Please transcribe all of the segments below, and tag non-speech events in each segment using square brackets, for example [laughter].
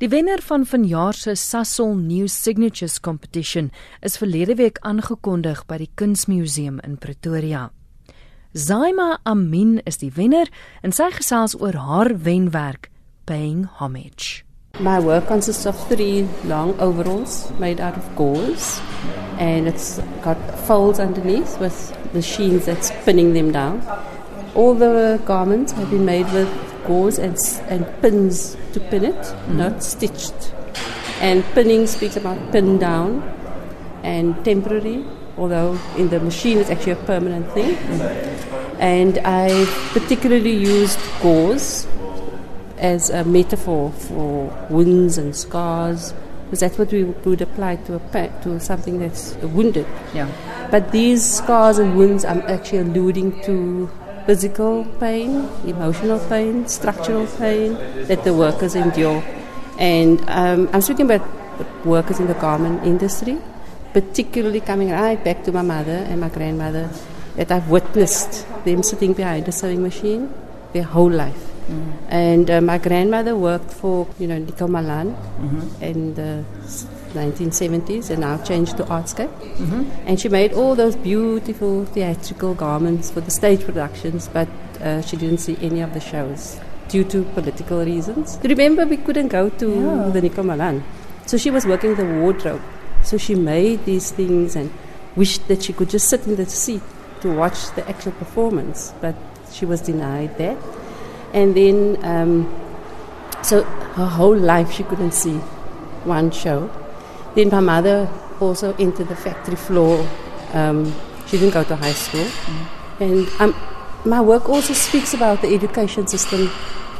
Die wenner van vanjaar se Sasol New Signatures Competition is verlede week aangekondig by die Kunsmuseum in Pretoria. Zaima Amin is die wenner en sy gesels oor haar wenwerk Paying Homage. My work consists of three long overalls made out of gauze and it's got folds underneath with machines that's spinning them down. All the garments have been made with gauze and, and pins to pin it, mm-hmm. not stitched. And pinning speaks about pin down and temporary, although in the machine it's actually a permanent thing. Mm-hmm. And I particularly used gauze as a metaphor for wounds and scars, because that's what we would apply to a to something that's wounded. Yeah. But these scars and wounds, I'm actually alluding to physical pain, emotional pain, structural pain that the workers endure. And um, I'm speaking about workers in the garment industry, particularly coming right back to my mother and my grandmother, that I've witnessed them sitting behind a sewing machine their whole life. Mm. And uh, my grandmother worked for, you know, Nico Malan mm-hmm. in the 1970s and now changed to Artscape. Mm-hmm. And she made all those beautiful theatrical garments for the stage productions, but uh, she didn't see any of the shows due to political reasons. Remember, we couldn't go to yeah. the Nico Malan. So she was working the wardrobe. So she made these things and wished that she could just sit in the seat to watch the actual performance, but she was denied that. And then, um, so her whole life she couldn't see one show. Then my mother also entered the factory floor. Um, she didn't go to high school. Mm. And um, my work also speaks about the education system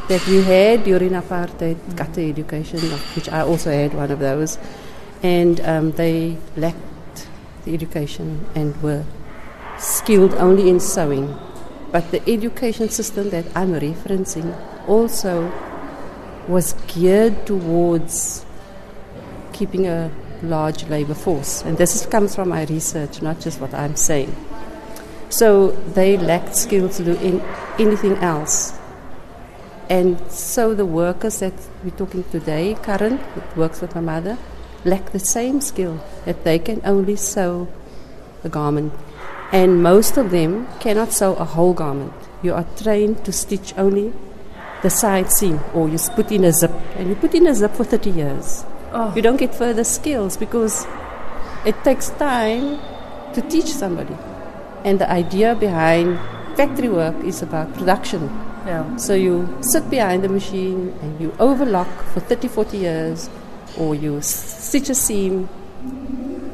that we had during apartheid, mm. gutter education, which I also had one of those. And um, they lacked the education and were skilled only in sewing. But the education system that I'm referencing also was geared towards keeping a large labor force. And this comes from my research, not just what I'm saying. So they lacked skill to do in, anything else. And so the workers that we're talking today, Karen, that works with my mother, lack the same skill that they can only sew a garment. And most of them cannot sew a whole garment. You are trained to stitch only the side seam, or you put in a zip, and you put in a zip for 30 years. Oh. You don't get further skills because it takes time to teach somebody. And the idea behind factory work is about production. Yeah. So you sit behind the machine and you overlock for 30, 40 years, or you stitch a seam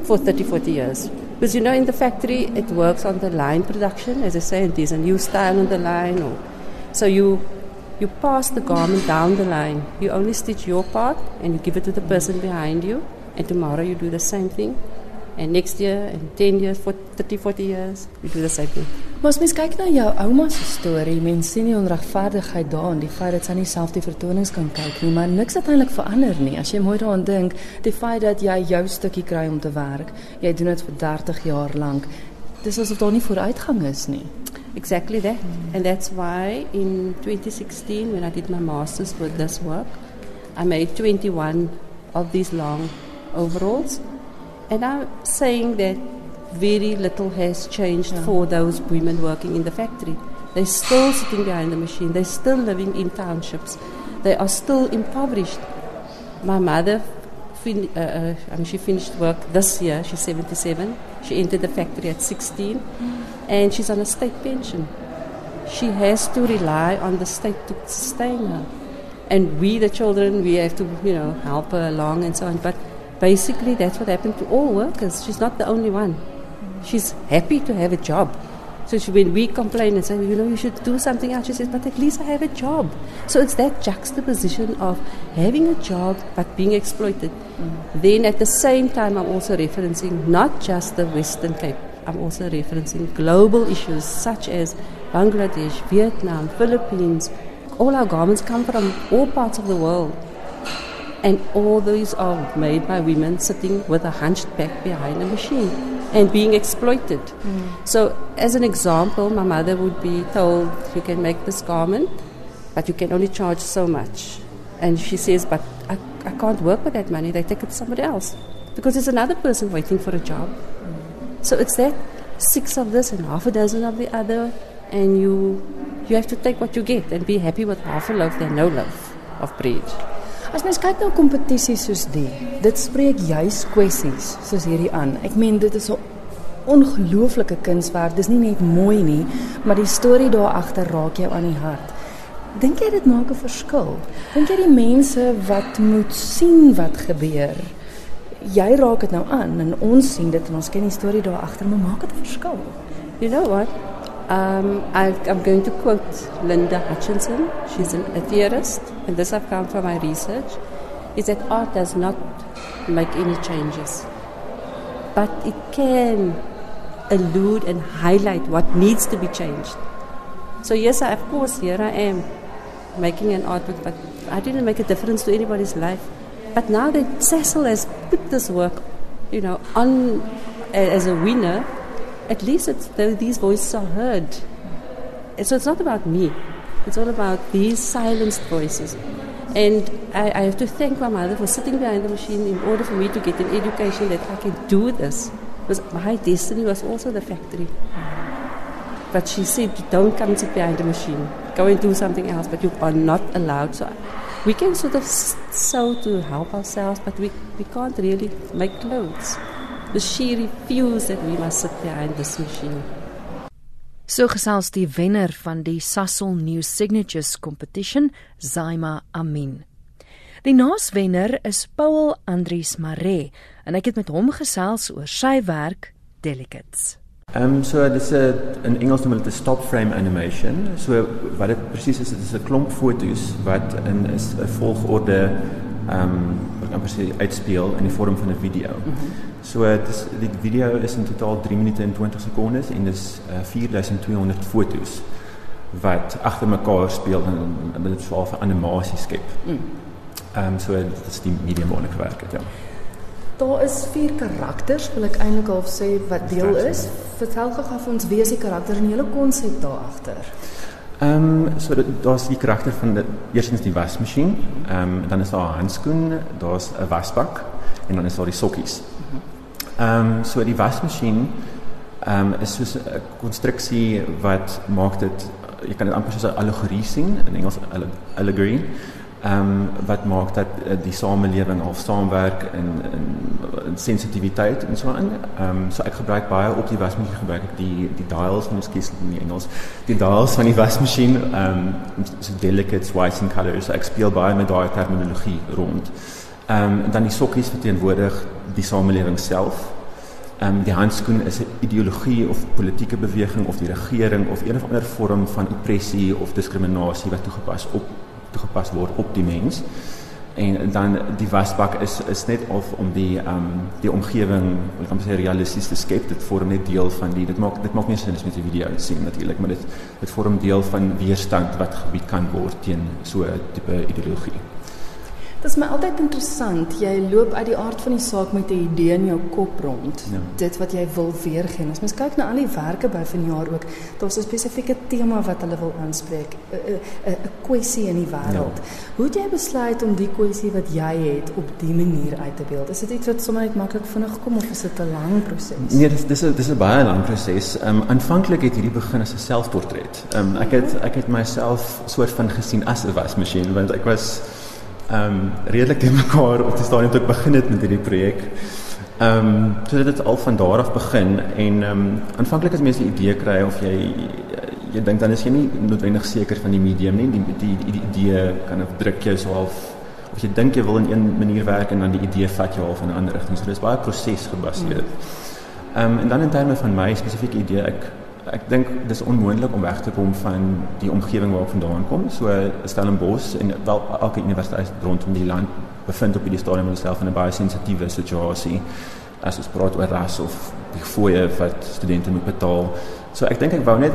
for 30, 40 years. Because you know, in the factory, it works on the line production, as I say, and there's a new style on the line. Or, so you you pass the garment down the line. You only stitch your part and you give it to the person behind you. And tomorrow you do the same thing. And next year, and 10 years, 40, 30, 40 years, you do the same thing. Maar as mens kyk na jou ouma se storie, mens sien die onregverdigheid daarin, die feit dat sy nie self die vertonings kan kyk nie, maar niks het eintlik verander nie. As jy mooi daaraan dink, die feit dat jy jou stukkie kry om te werk, jy doen dit vir 30 jaar lank. Dis asof daar nie vooruitgang is nie. Exactly that. And that's why in 2016, when I did my master's with this work, I made 21 of these long overalls. And I'm saying that very little has changed yeah. for those women working in the factory. They're still sitting behind the machine, they're still living in townships, they are still impoverished. My mother fin- uh, uh, I mean, she finished work this year. She's 77. She entered the factory at 16, mm. and she's on a state pension. She has to rely on the state to sustain her, and we, the children, we have to, you know, help her along and so on. But basically, that's what happened to all workers. She's not the only one. She's happy to have a job. So she, when we complain and say, you know, you should do something else, she says, but at least I have a job. So it's that juxtaposition of having a job but being exploited. Mm. Then at the same time, I'm also referencing not just the Western Cape, I'm also referencing global issues such as Bangladesh, Vietnam, Philippines. All our garments come from all parts of the world. And all these are made by women sitting with a hunched back behind a machine and being exploited. Mm. So, as an example, my mother would be told, You can make this garment, but you can only charge so much. And she says, but I, I can't work with that money. They take it to somebody else. Because there's another person waiting for a job. So it's that six of this and half a dozen of the other. And you, you have to take what you get and be happy with half a loaf than no loaf of bread. As mens kyk na kompetisies soos die, dit spreek juis kwessies soos hierdie aan. Ek meen dit is 'n ongelooflike kunswerk. Dis nie net mooi nie, maar die storie daar agter raak jou aan die hart. Dink jy dit maak 'n verskil? Dink jy die mense wat moet sien wat gebeur? Jy raak dit nou aan en ons sien dit en ons ken die storie daar agter, maar maak dit 'n verskil? You know what? Um, I, I'm going to quote Linda Hutchinson. She's an, a theorist, and this I've come from my research, is that art does not make any changes, but it can allude and highlight what needs to be changed. So yes, I, of course, here I am making an artwork, but I didn't make a difference to anybody's life. But now that Sasol has put this work, you know, on as a winner, at least these voices are heard. So it's not about me. It's all about these silenced voices. And I, I, have to thank my mother for sitting behind the machine in order for me to get an education that I can do this. Because my destiny was also the factory. But she said, don't come sit behind the machine. Go and do something else. But you are not allowed. So we can sort of sew to help ourselves, but we, we can't really make clothes. The she refused that we must sit behind this machine. So gesels die wenner van die Sasol New Signatures Competition, Zaima Amin. Die naaswenner is Paul Andries Mare en ek het met hom gesels oor sy werk Delicates. Ehm um, so dis 'n in Engels noem hulle dit 'n stop frame animation. So wat dit presies is, dit is 'n klomp fotos wat in is 'n volgorde ehm um, wat amper sê uitspeel in die vorm van 'n video. Mm -hmm. So dit is die video is in totaal 3 minute en 20 sekondes en dis uh, 4200 fotos wat agter mekaar speel en, en dit is animasie skep. Mm. Ehm um, so dit is die medium waarna ek gewerk het, ja. Daar is vier karakters, wil ek eintlik al sê wat deel is. Vertel gou vir ons wie is die karakter en hele konsep daar agter. Ehm um, so daar's die karakter van die eerstens die wasmasjien. Ehm um, dan is daar 'n handskoen, daar's 'n wasbak en dan is daar die sokkies. Ehm so die wasmasjien ehm um, is soos 'n konstruksie wat maak dit jy kan dit amper soos 'n allegorie sien in Engels allegory. Ehm wat maak dat uh, die samelewing in in, in sensitiwiteit en so aan. Ehm um, so ek gebruik baie op die wasmasjien gebruik ek die die dials van skies in die Engels. Die dials van die wasmasjien ehm so delicate white in colors. So ek speel baie met daai terminologie rond. Ehm um, en dan die sokkies verteenwoordig die samelewing self. Ehm um, die handskoen is 'n ideologie of politieke beweging of die regering of een of ander vorm van oppressie of diskriminasie wat toegepas op toegepas word op die mens. En dan die wasbak is is net of om die ehm um, die omgewing, ek kan sê realisties te skep. Dit vorm net deel van die dit maak dit maak meer sin as met die video sien natuurlik, maar dit dit vorm deel van weerstand wat gebied kan word teen so 'n tipe ideologie. Dit is my altyd interessant. Jy loop uit die aard van die saak met 'n idee in jou kop rond. Ja. Dit wat jy wil weergee. As mens kyk na al die werke by vanjaar ook, daar's 'n spesifieke tema wat hulle wil aanspreek, 'n kwessie in die wêreld. Ja. Hoe het jy besluit om die kwessie wat jy het op die manier uit te beeld? Is dit iets wat sommer net maklik vinnig kom of is dit 'n lang proses? Nee, dis dis 'n dis 'n baie lang proses. Ehm um, aanvanklik het hierdie begin as 'n selfportret. Ehm um, ek het ek het myself soort van gesien as 'n wasmasjien want ek was um, redelik te mekaar op die stadium toe ek begin het met. Ehm um, so dit het al van daar af begin en ehm um, aanvanklik as mense 'n idee of jy dink dan is jy nie noodwendig seker van die medium nie, die die die, die kan druk jou so half of jy dink jy wil in een manier werk en dan die idee vat jou half in 'n ander rigting. So dis baie proses gebaseer. Ehm um, en dan in terme van my spesifieke idee ek dink dis onmoontlik om weg te kom van die omgewing waar ek vandaan kom. So Stellenbosch en wel elke universiteit rondom die land bevind op hierdie stadium homself in 'n baie sensitiewe situasie as ons praat oor ras of die fooie wat studente moet betaal. So ek dink ek wou net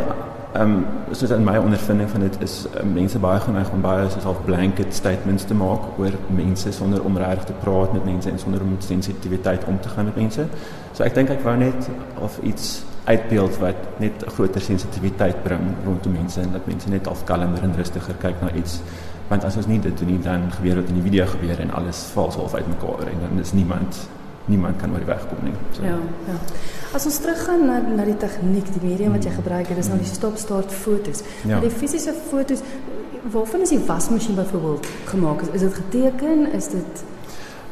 ehm soos in my ondervinding van dit is um, mense baie geneig om baie soos half blanket statements te maak oor mense sonder om te praat met mense en sonder om met sensitiwiteit om te gaan met mense. So ek dink ek wou net of iets uitbeeld wat net 'n groter sensitiwiteit bring rondom mense en dat mense net half kalmer en rustiger kyk na iets want as ons nie dit doen nie dan gebeur wat in die video gebeur en alles val so half uitmekaar en dan is niemand niemand kan oor die weg kom nie. So. Ja, ja. As ons teruggaan na na die tegniek, die medium wat jy gebruik het, dis nou die stop-start fotos. Ja. Maar die fisiese fotos, waarvan is die wasmasjien byvoorbeeld gemaak? Is, is dit geteken? Is dit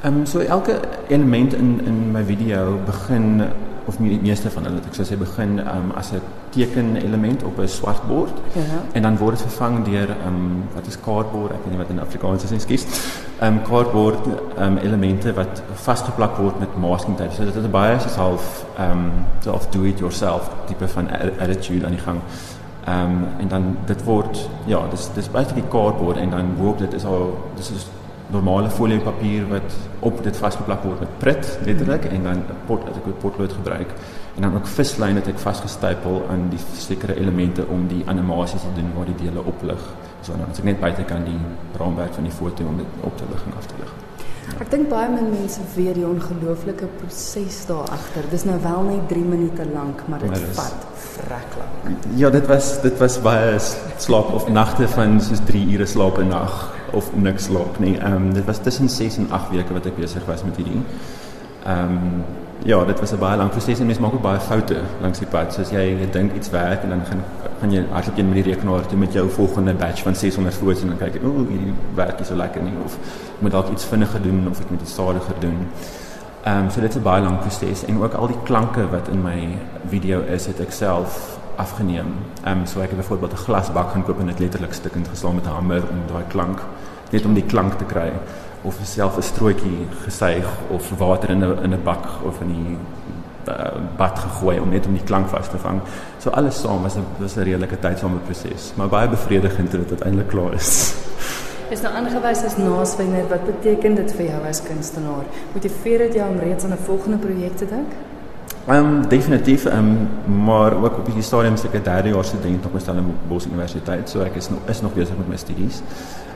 Ehm um, so elke element in in my video begin of die meeste van hulle ek sou sê begin um, as 'n teken element op 'n swart bord. Ja. En dan word dit vervang deur ehm um, wat is cardboard, ek weet nie wat in Afrikaans is, ekskuus. Ehm um, cardboard ehm um, elemente wat vasgeplak word met masking tape. So dit is baie soos half ehm um, do it yourself tipe van attitude aan die gang. Ehm um, en dan dit word ja, dis dis baie die cardboard en dan op dit is al dis is normale foliepapier wat op dit vasgeplak word met prit letterlik en dan pot as ek 'n potlood gebruik en dan ook vislyne het ek vasgestapel aan die sekere elemente om die animasies te doen waar die dele oplig. So dan as ek net buite kan die raamwerk van die foto om dit op te lig en af te lig. Ek dink baie min mense weet die ongelooflike proses daar agter. Dis nou wel net 3 minute lank, maar dit vat vrek lank. Ja, dit was dit was baie slaap of nagte van soos 3 ure slaap 'n nag of niks slaap nie. Ehm um, dit was tussen 6 en 8 weke wat ek besig was met hierdie. Ehm um, ja, dit was 'n baie lang proses en mens maak ook baie foute langs die pad. Soos jy, jy dink iets werk en dan gaan gaan jy hardloop jy met die rekenaar toe met jou volgende batch van 600 foto's en dan kyk jy, ooh, hierdie werk is so lekker nie of moet dalk iets vinniger doen of ek moet iets stadiger doen. Ehm um, so dit is 'n baie lang proses en ook al die klanke wat in my video is, het ek self afgeneem. Ehm um, so ek het byvoorbeeld 'n glasbak gaan koop en dit letterlik stukkend geslaan met 'n hamer om daai klank net om die klank te kry of self 'n strootjie gesuig of water in 'n in 'n bak of in die uh, bad gegooi om net om die klank vas te vang. So alles saam was 'n was 'n redelike tydsame proses, maar baie bevredigend toe dit uiteindelik klaar is. Is nou aangewys as naaswyner, wat beteken dit vir jou as kunstenaar? Motiveer dit jou om reeds aan 'n volgende projek te dink? Ehm um, definitief ehm um, maar ook op die stadium is ek 'n derde jaar student op Stellenbosch Universiteit, so ek is nog is nog besig met my studies.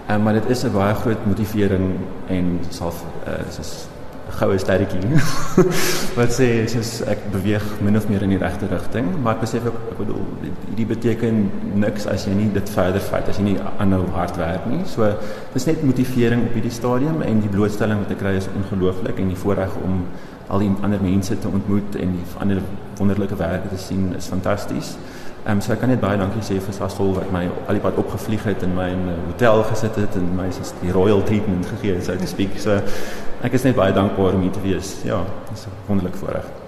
Ehm um, maar dit is 'n baie groot motivering en self uh, is goue sterretjie. [laughs] Wat sê is ek beweeg min of meer in die regte rigting, maar ek besef ook ek bedoel dit beteken niks as jy nie dit verder vat as jy nie aanhou hard werk nie. So dis net motivering op hierdie stadium en die blootstelling wat ek kry is ongelooflik en die voorreg om al die ander mense te ontmoet en die ander wonderlike werke te sien is fantasties. Ehm um, so ek kan net baie dankie sê vir Sasol wat my al die pad opgevlieg het en my in 'n hotel gesit het en my soos die royal treatment gegee het, so to. So ek is net baie dankbaar om hier te wees. Ja, dis 'n wonderlike voorreg.